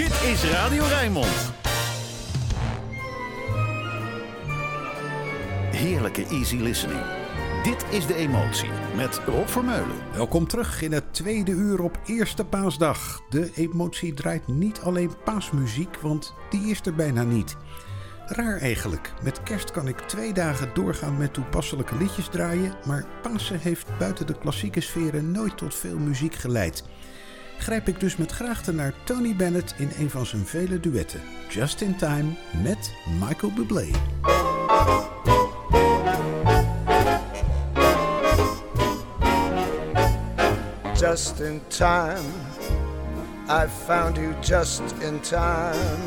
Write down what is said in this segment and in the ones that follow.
Dit is Radio Rijnmond. Heerlijke easy listening. Dit is De Emotie met Rob Vermeulen. Welkom terug in het tweede uur op Eerste Paasdag. De Emotie draait niet alleen paasmuziek, want die is er bijna niet. Raar eigenlijk. Met kerst kan ik twee dagen doorgaan met toepasselijke liedjes draaien, maar Pasen heeft buiten de klassieke sferen nooit tot veel muziek geleid. Grijp ik dus met graagte naar Tony Bennett in een van zijn vele duetten, Just in Time met Michael Bublé. Just in time, I found you just in time.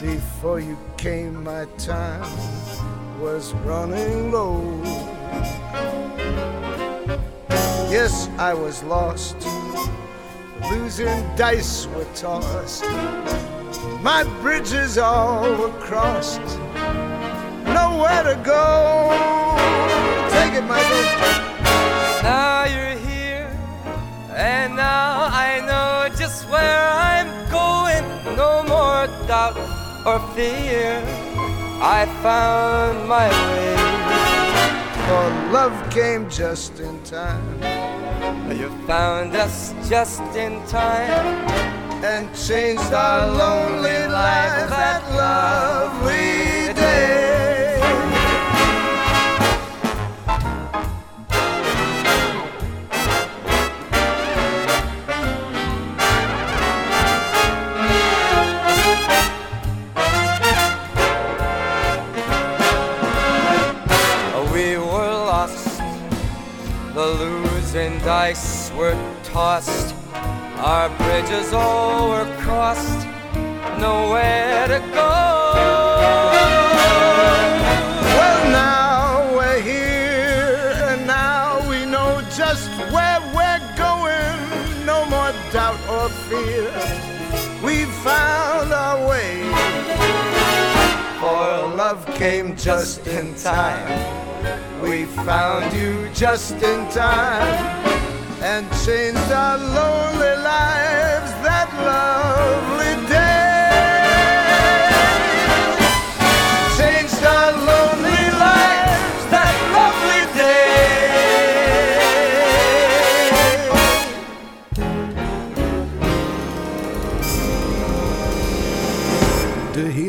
Before you came, my time was running low. Yes, I was lost. Losing dice were tossed. My bridges all were crossed. Nowhere to go. Take it, Michael. Now you're here, and now I know just where I'm going. No more doubt or fear, I found my way. For love came just in time. You found us just in time and changed our lonely lives that lovely and dice were tossed, our bridges all were crossed, nowhere to go. Well, now we're here, and now we know just where we're going. No more doubt or fear, we found our way. For love came just in time we found you just in time and changed our lonely lives that lovely day.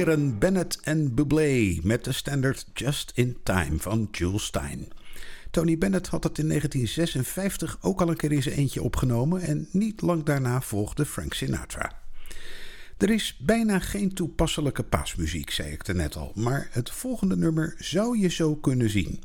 Heren Bennett en Bublé met de standard Just in Time van Jules Stein. Tony Bennett had het in 1956 ook al een keer in zijn eentje opgenomen en niet lang daarna volgde Frank Sinatra. Er is bijna geen toepasselijke paasmuziek, zei ik er net al, maar het volgende nummer zou je zo kunnen zien.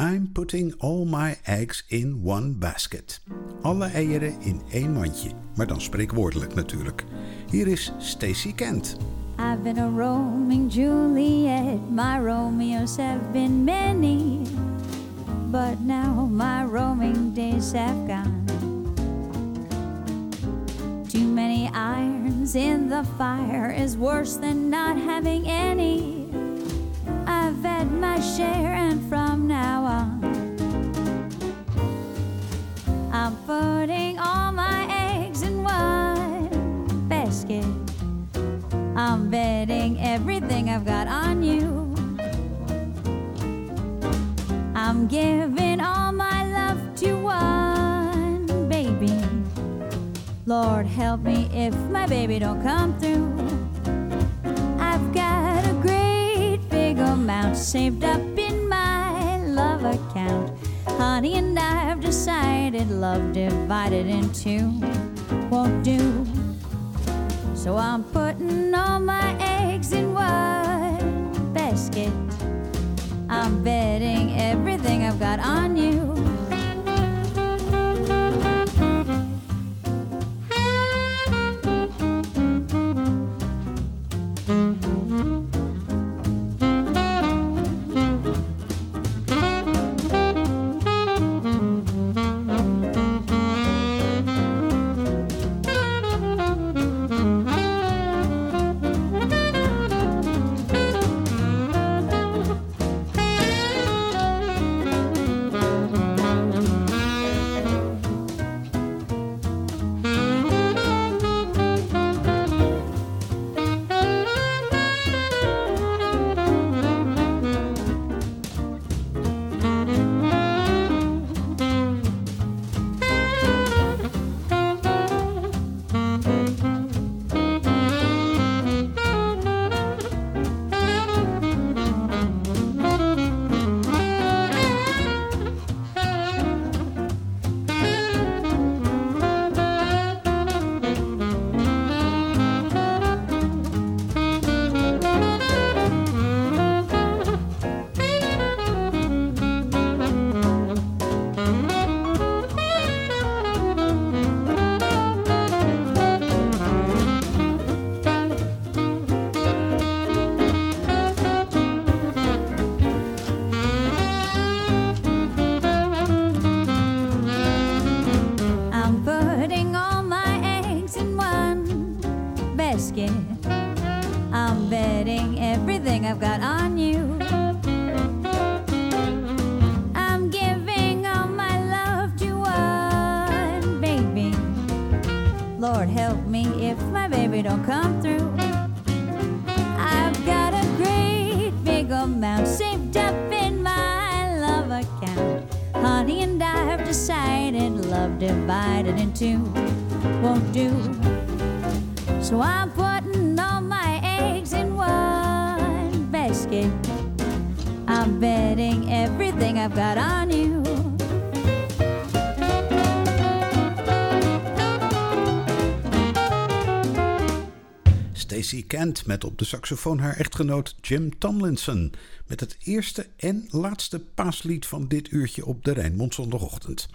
I'm putting all my eggs in one basket. Alle eieren in één mandje, maar dan spreekwoordelijk natuurlijk. Hier is Stacy Kent. I've been a roaming Juliet, my Romeos have been many, but now my roaming days have gone. Too many irons in the fire is worse than not having any. I've had my share, and from now baby don't come Kent met op de saxofoon haar echtgenoot Jim Tomlinson. Met het eerste en laatste paaslied van dit uurtje op de Rijnmond zondagochtend.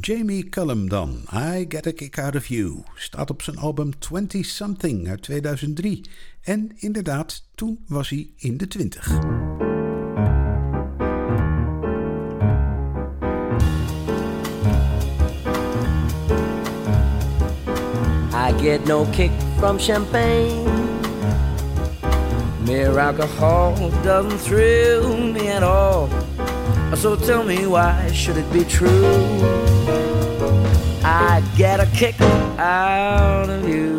Jamie Cullum dan, I Get a Kick Out of You, staat op zijn album 20 Something uit 2003. En inderdaad, toen was hij in de 20. I get no kick from champagne. Mere alcohol doesn't thrill me at all. So tell me why should it be true? I get a kick out of you.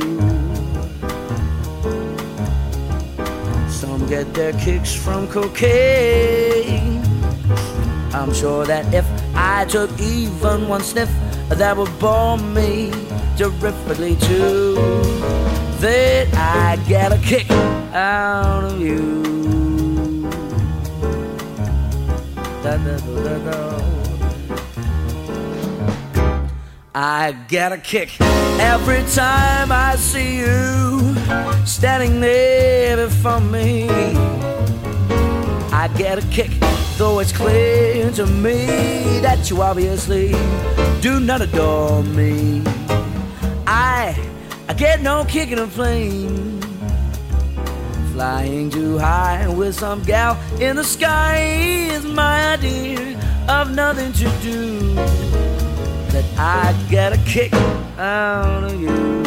Some get their kicks from cocaine. I'm sure that if I took even one sniff, that would bore me terrifically too. That I get a kick out of you. I get a kick every time I see you standing there before me. I get a kick, though it's clear to me that you obviously do not adore me. I, I get no kick in a plane. Flying too high with some gal in the sky is my idea of nothing to do. That I get a kick out of you.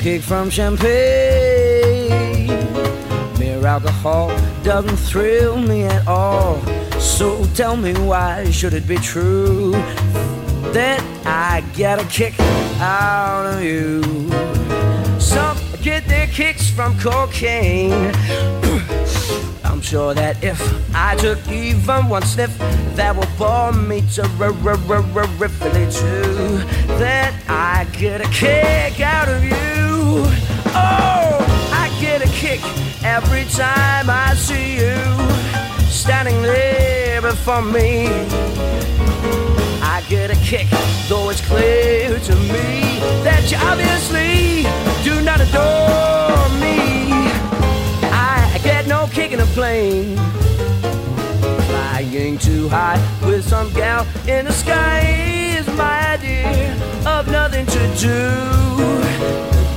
Kick from champagne. Mere alcohol doesn't thrill me at all. So tell me why should it be true that I get a kick out of you? Some get their kicks from cocaine. I'm sure that if I took even one sniff, that would bore me terrifically too. That I get a kick out of you. Every time I see you standing there before me. I get a kick, though it's clear to me that you obviously do not adore me. I get no kick in a plane. Flying too high with some gal in the sky is my idea of nothing to do.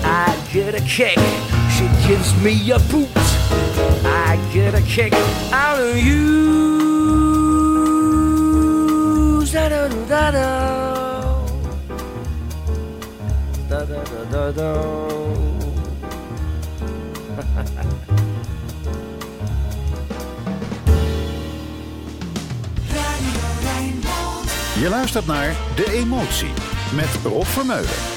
I get a kick, She gives me a boot. I get a kick out of you. Da da da da. Da da da da da. Je luistert naar De Emotie met Rob Vermeulen.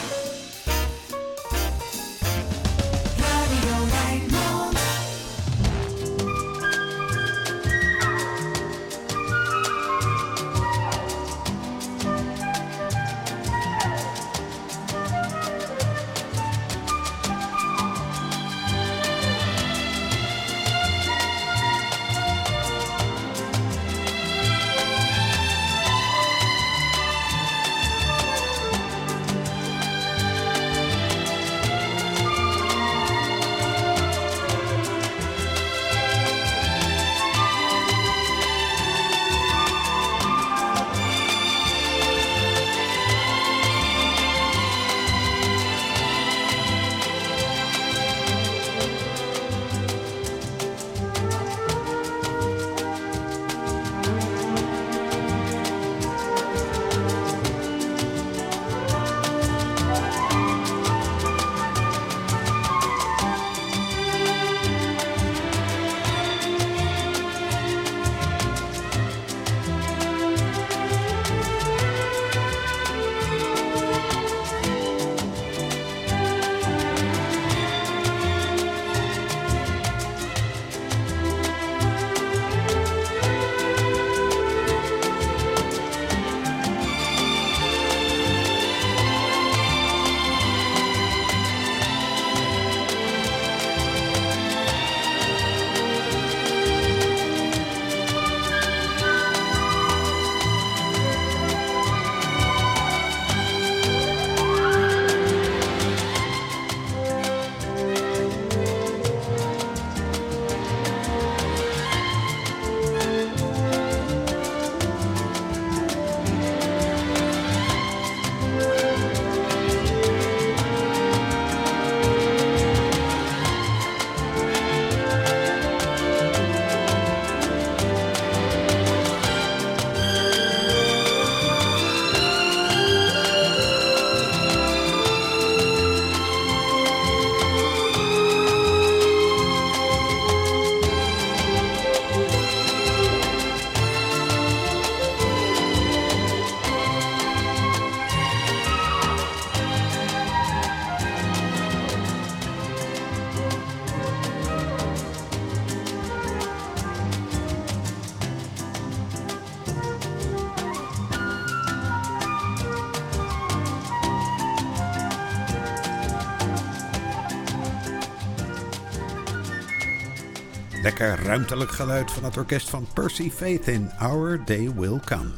lekker ruimtelijk geluid van het orkest van Percy Faith in Our Day Will Come.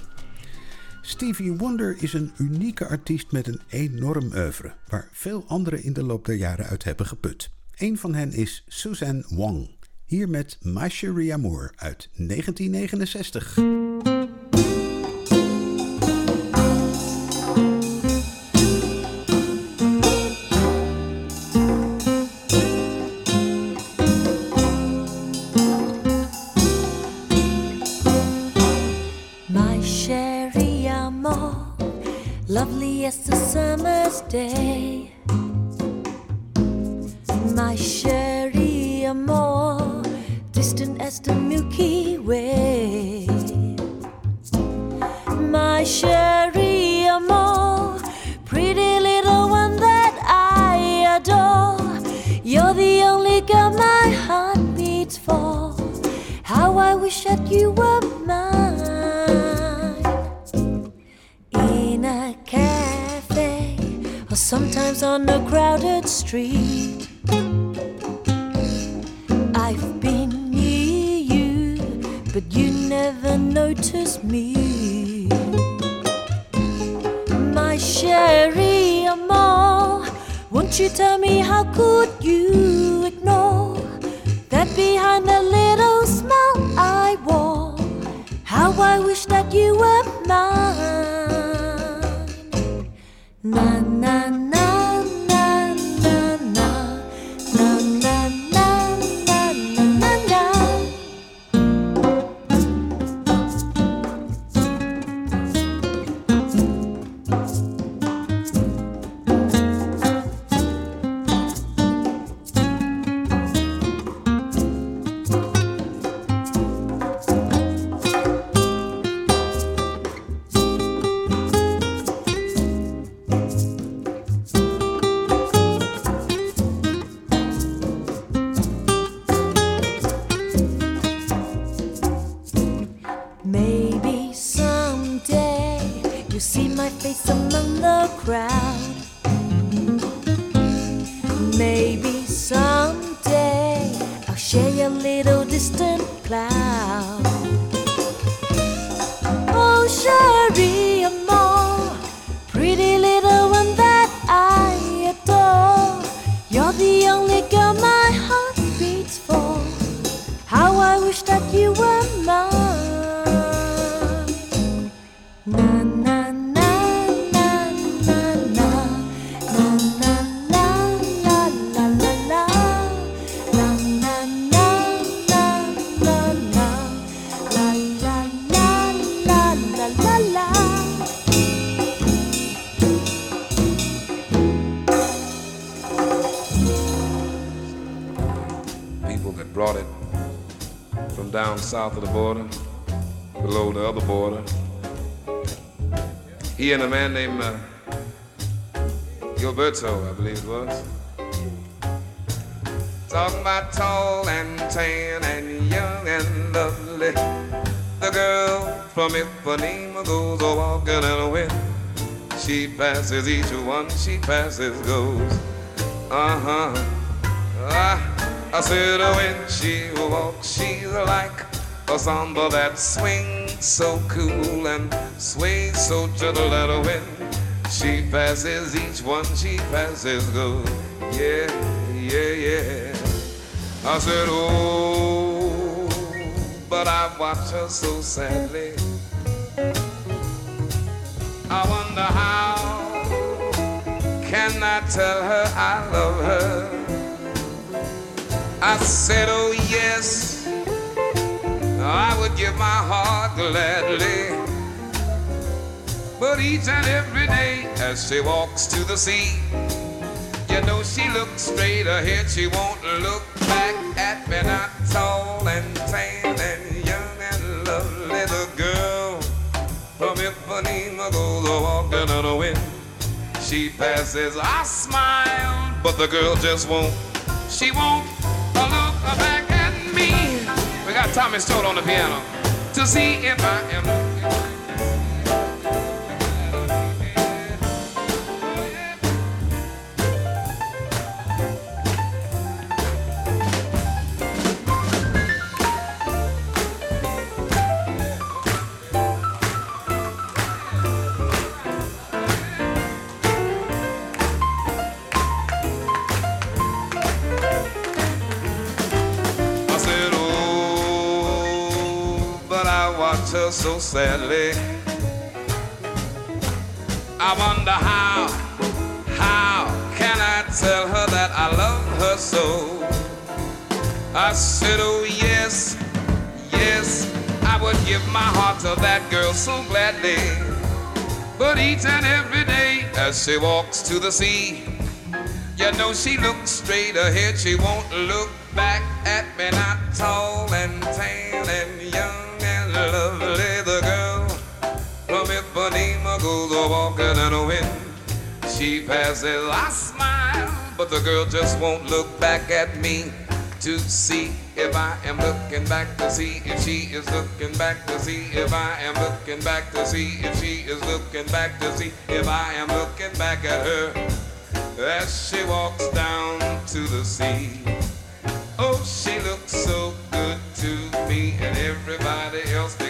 Stevie Wonder is een unieke artiest met een enorm oeuvre, waar veel anderen in de loop der jaren uit hebben geput. Een van hen is Suzanne Wong, hier met My Chérie Amour uit 1969. Maybe someday you see my face among the crowd. And a man named uh, Gilberto, I believe it was. Talking about tall and tan and young and lovely. The girl from Ipanema goes a walking in a wind. She passes each one, she passes goes. Uh-huh. Ah, I said uh, when she walks, she's like a samba that swings so cool and sways so gentle at a. She passes each one, she passes go. Yeah, yeah, yeah. I said, oh, but I watch her so sadly. I wonder how can I tell her I love her? I said, oh yes, give my heart gladly. But each and every day as she walks to the sea, you know she looks straight ahead, she won't look back at me, not tall and tan and young and lovely. The girl from Ipanema goes walking in the wind. She passes, I smile, but the girl just won't. She won't got Tommy Stoll on the piano to see if I am so sadly. I wonder how, how can I tell her that I love her so? I said, oh yes, yes, I would give my heart to that girl so gladly. But each and every day as she walks to the sea, you know she looks straight ahead, she won't look back at me, not tall and tan and young a walking in a wind. She passes, I smile, but the girl just won't look back at me to see if I am looking back to see if she is looking back to see if I am looking back to see if she is looking back to see if I am looking back at her as she walks down to the sea. Oh, she looks so good to me and everybody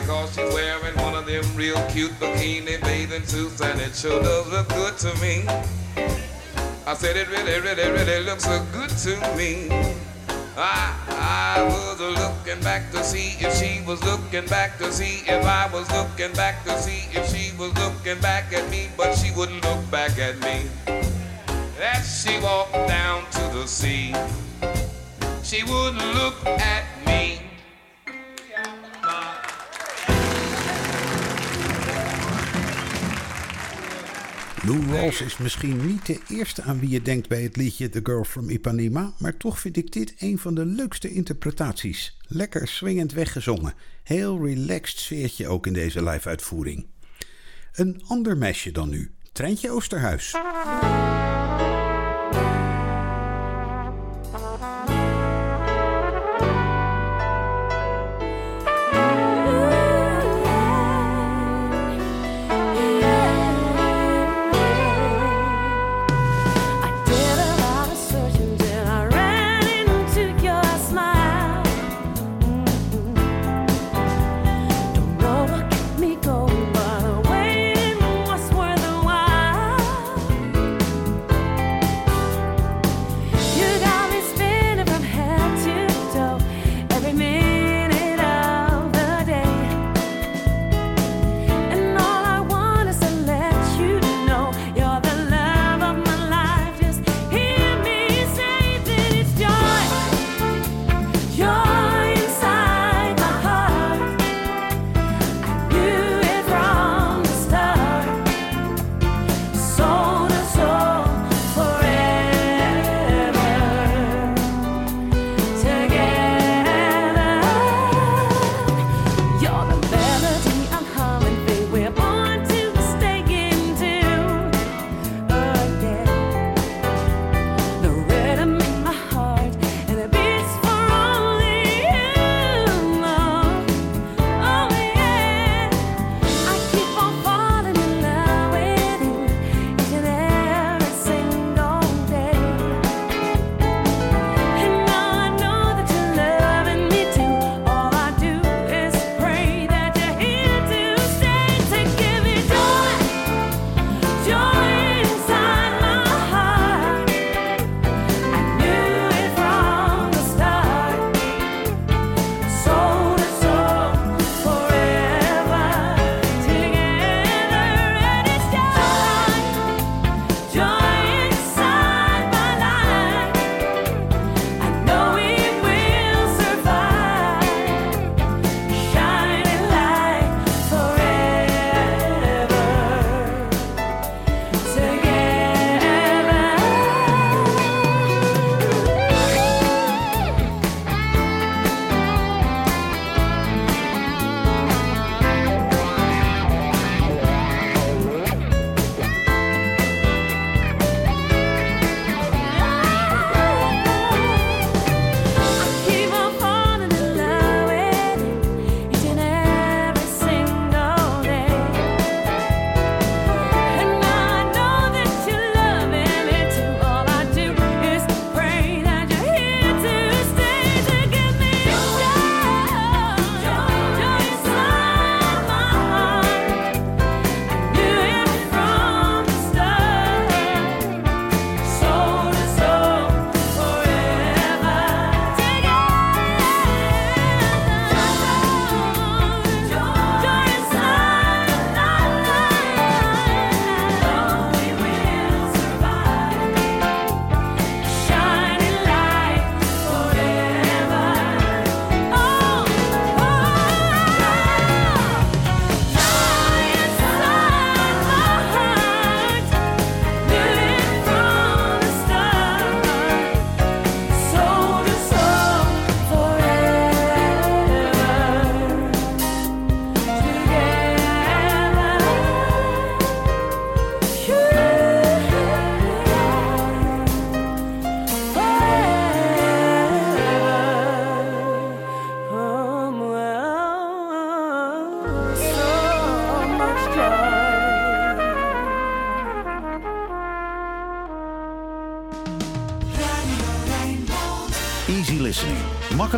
because she's wearing one of them real cute bikini bathing suits and it sure does look good to me. I said it really, really, really looks so good to me. I, I was looking back to see if she was looking back to see if I was looking back to see if she was looking back at me, but she wouldn't look back at me. As she walked down to the sea, she wouldn't look at me. Lou Rawls is misschien niet de eerste aan wie je denkt bij het liedje The Girl from Ipanema, maar toch vind ik dit een van de leukste interpretaties. Lekker swingend weggezongen. Heel relaxed sfeertje ook in deze live-uitvoering. Een ander meisje dan nu, Treintje Oosterhuis.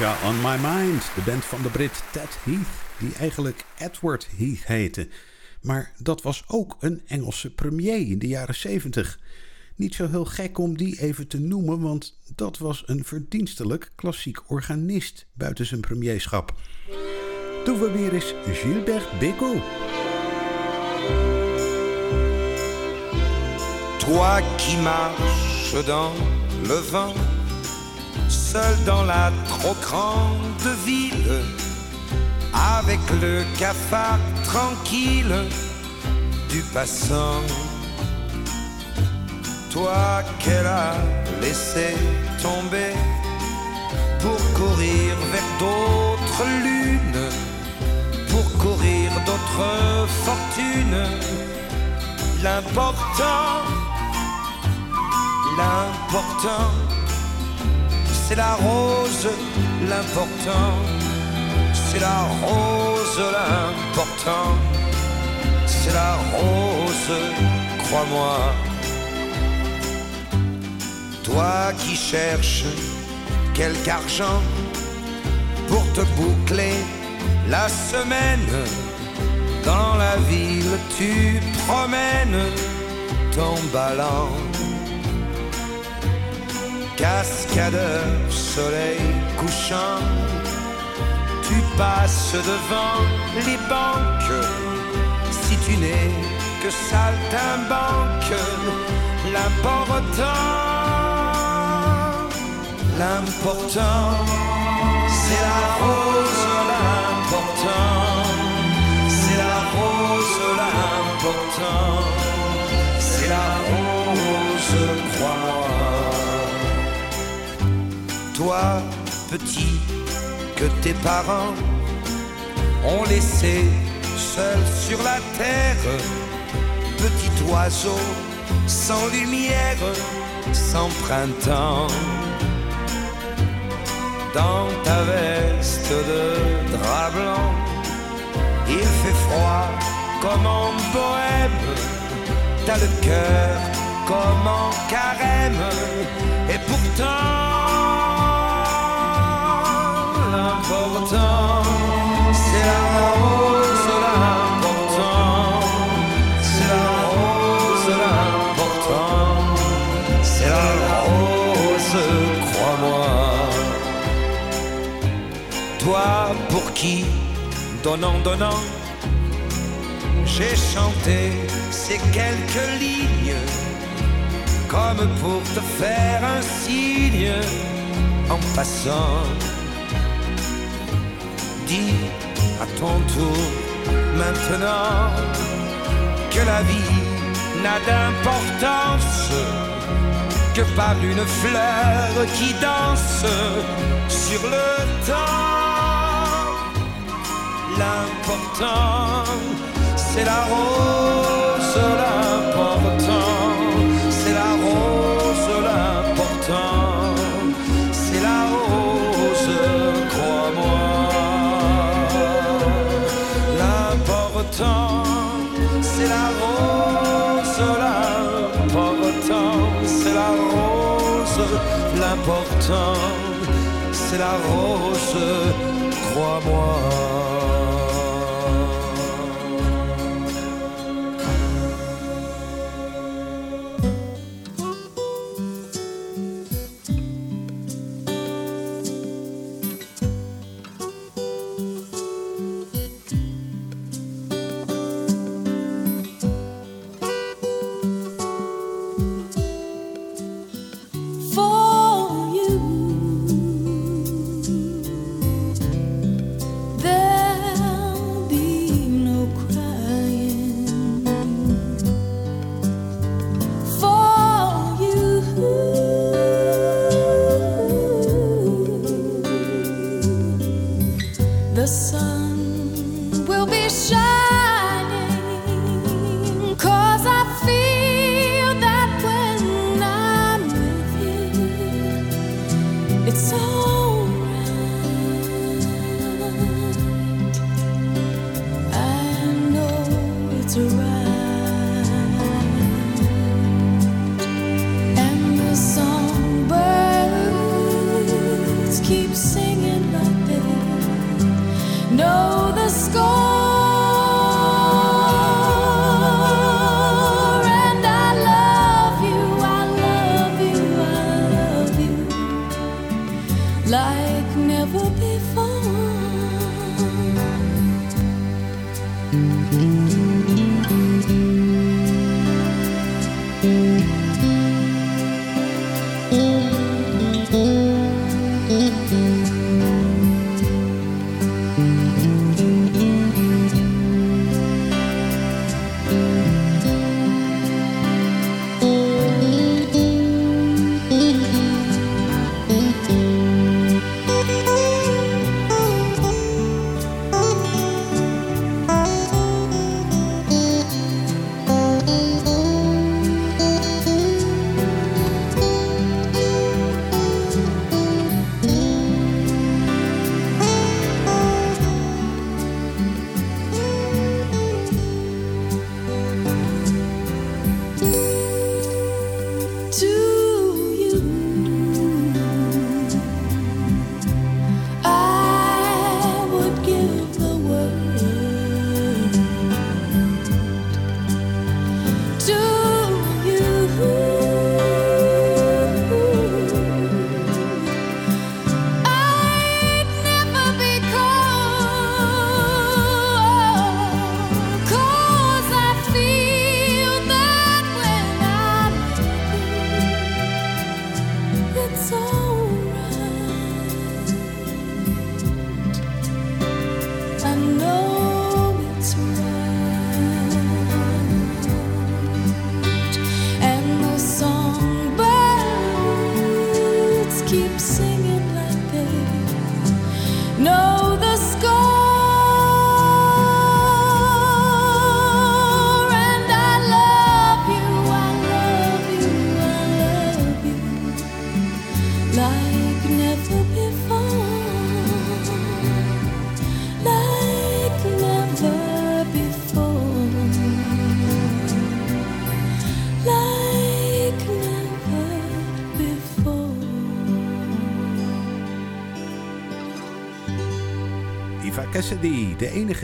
On My Mind, de band van de Brit Ted Heath, die eigenlijk Edward Heath heette. Maar dat was ook een Engelse premier in de jaren 70. Niet zo heel gek om die even te noemen, want dat was een verdienstelijk klassiek organist buiten zijn premierschap. Doen we weer eens Gilbert Bécaud. Toi qui marches dans le vent seul dans la trop grande ville, avec le cafard tranquille du passant. Toi qu'elle a laissé tomber pour courir vers d'autres lunes, pour courir d'autres fortunes. L'important, l'important c'est la rose l'important, c'est la rose l'important, c'est la rose, crois-moi. Toi qui cherches quelque argent pour te boucler la semaine, dans la ville tu promènes ton ballon cascadeur, soleil couchant, tu passes devant les banques. Si tu n'es que saltimbanque, l'important, l'important, c'est la rose, l'important, c'est la rose, l'important, c'est la rose, crois-moi toi, petit, que tes parents ont laissé seul sur la terre, petit oiseau sans lumière, sans printemps. dans ta veste de drap blanc. Il fait froid comme en bohème, t'as le cœur comme en carême, et pourtant l'important c'est la rose, l'important c'est la rose, l'important c'est la rose, crois-moi. Toi pour qui, donnant, donnant, j'ai chanté ces quelques lignes comme pour te faire un signe en passant. À ton tour maintenant que la vie n'a d'importance que par une fleur qui danse sur le temps. L'important, c'est la rose, l'important, c'est la rose, crois-moi.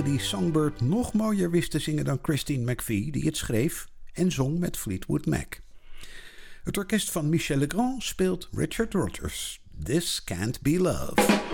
die Songbird nog mooier wist te zingen dan Christine McVie, die het schreef en zong met Fleetwood Mac. Het orkest van Michel Legrand speelt Richard Rogers. This can't be love.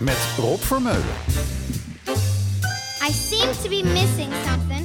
met Rob Vermeulen. I seem to be missing something.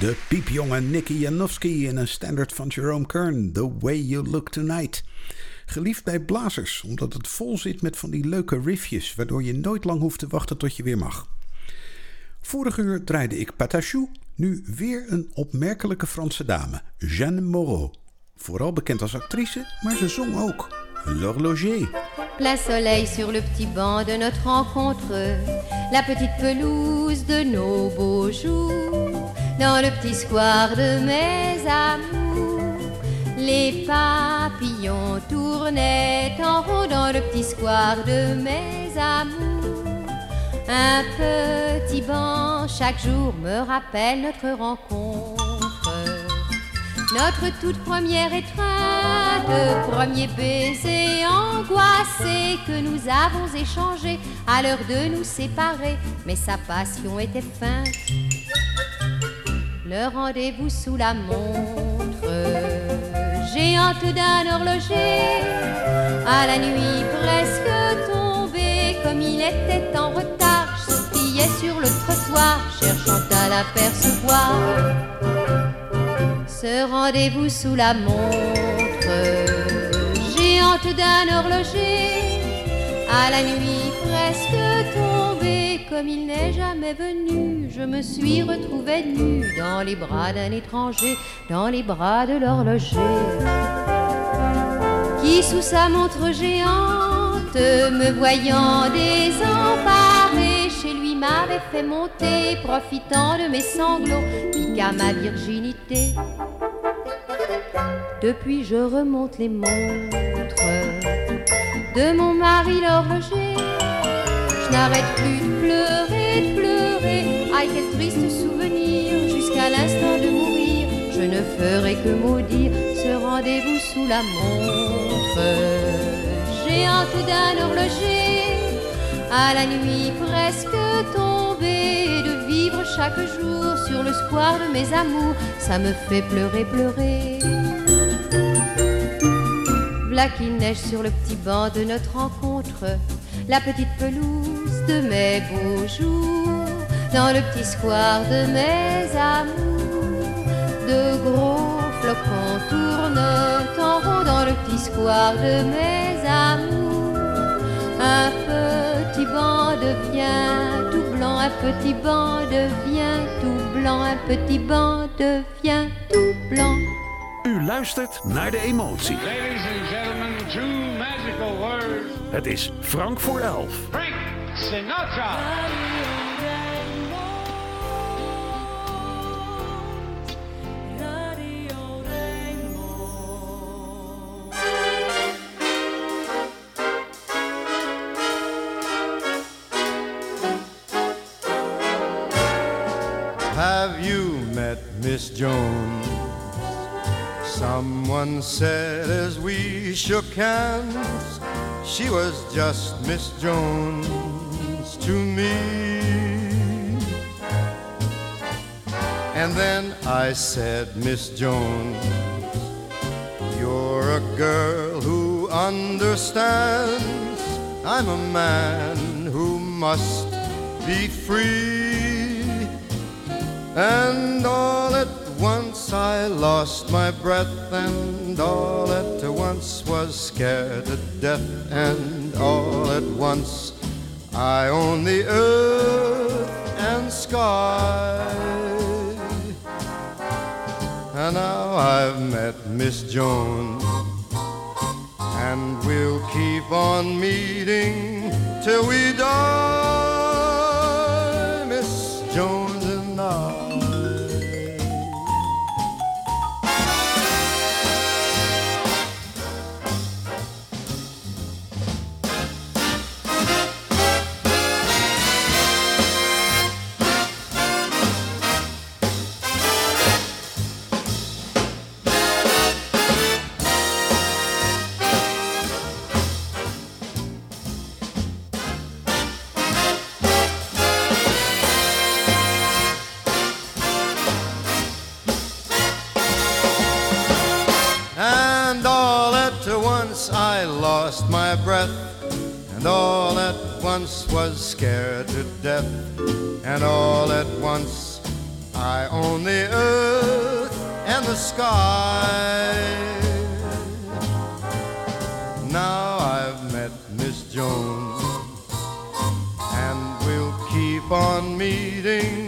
De piepjonge Nicky Janowski in een standard van Jerome Kern, The Way You Look Tonight. Geliefd bij blazers, omdat het vol zit met van die leuke riffjes, waardoor je nooit lang hoeft te wachten tot je weer mag. Vorig uur draaide ik Patachou, nu weer een opmerkelijke Franse dame, Jeanne Moreau. Vooral bekend als actrice, maar ze zong ook. L'horloger. Plein soleil sur le petit banc de notre rencontre, la petite pelouse de nos beaux jours, dans le petit square de mes amours. Les papillons tournaient en rond dans le petit square de mes amours. Un petit banc chaque jour me rappelle notre rencontre. Notre toute première étreinte, premier baiser angoissé que nous avons échangé à l'heure de nous séparer, mais sa passion était feinte. Le rendez-vous sous la montre, géante d'un horloger, à la nuit presque tombée, comme il était en retard, je sur le trottoir, cherchant à l'apercevoir. Ce rendez-vous sous la montre, géante d'un horloger, à la nuit presque tombée, comme il n'est jamais venu, je me suis retrouvée nue dans les bras d'un étranger, dans les bras de l'horloger, qui sous sa montre géante, me voyant désemparée, chez lui m'avait fait monter, profitant de mes sanglots, piqua ma virginité. Depuis je remonte les montres de mon mari l'horloger. Je n'arrête plus Aïe, quel triste souvenir, jusqu'à l'instant de mourir. Je ne ferai que maudire ce rendez-vous sous la montre. Géante d'un horloger, à la nuit presque tombée, de vivre chaque jour sur le square de mes amours, ça me fait pleurer, pleurer. V'là qu'il neige sur le petit banc de notre rencontre, la petite pelouse de mes beaux jours, dans le petit square de mes amours, de gros flocons tournent en rond dans le petit square de mes amours. Un petit banc devient tout blanc, un petit banc devient tout blanc, un petit banc devient tout blanc. U luistert naar de emotie. Ladies and gentlemen, two magical words. Het is Frank voor elf. Frank Sinatra. Said as we shook hands, she was just Miss Jones to me. And then I said, Miss Jones, you're a girl who understands. I'm a man who must be free. And all at once I lost my breath, and all at once was scared to death, and all at once I own the earth and sky. And now I've met Miss Jones, and we'll keep on meeting till we die, lost my breath, and all at once was scared to death, and all at once I own the earth and the sky. Now I've met Miss Jones, and we'll keep on meeting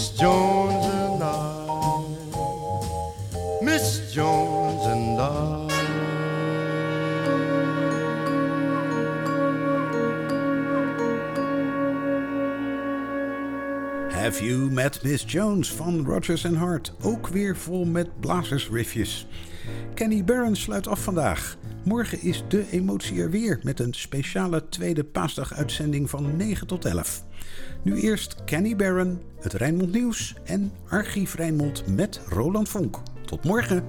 Miss Jones and I, Miss Jones and I. Have You Met Miss Jones van Rogers and Hart. Ook weer vol met blazersriffjes. Kenny Barron sluit af vandaag. Morgen is de emotie er weer met een speciale tweede paasdag-uitzending van 9 tot 11. Nu eerst Kenny Barron, het Rijnmond Nieuws en Archief Rijnmond met Roland Vonk. Tot morgen!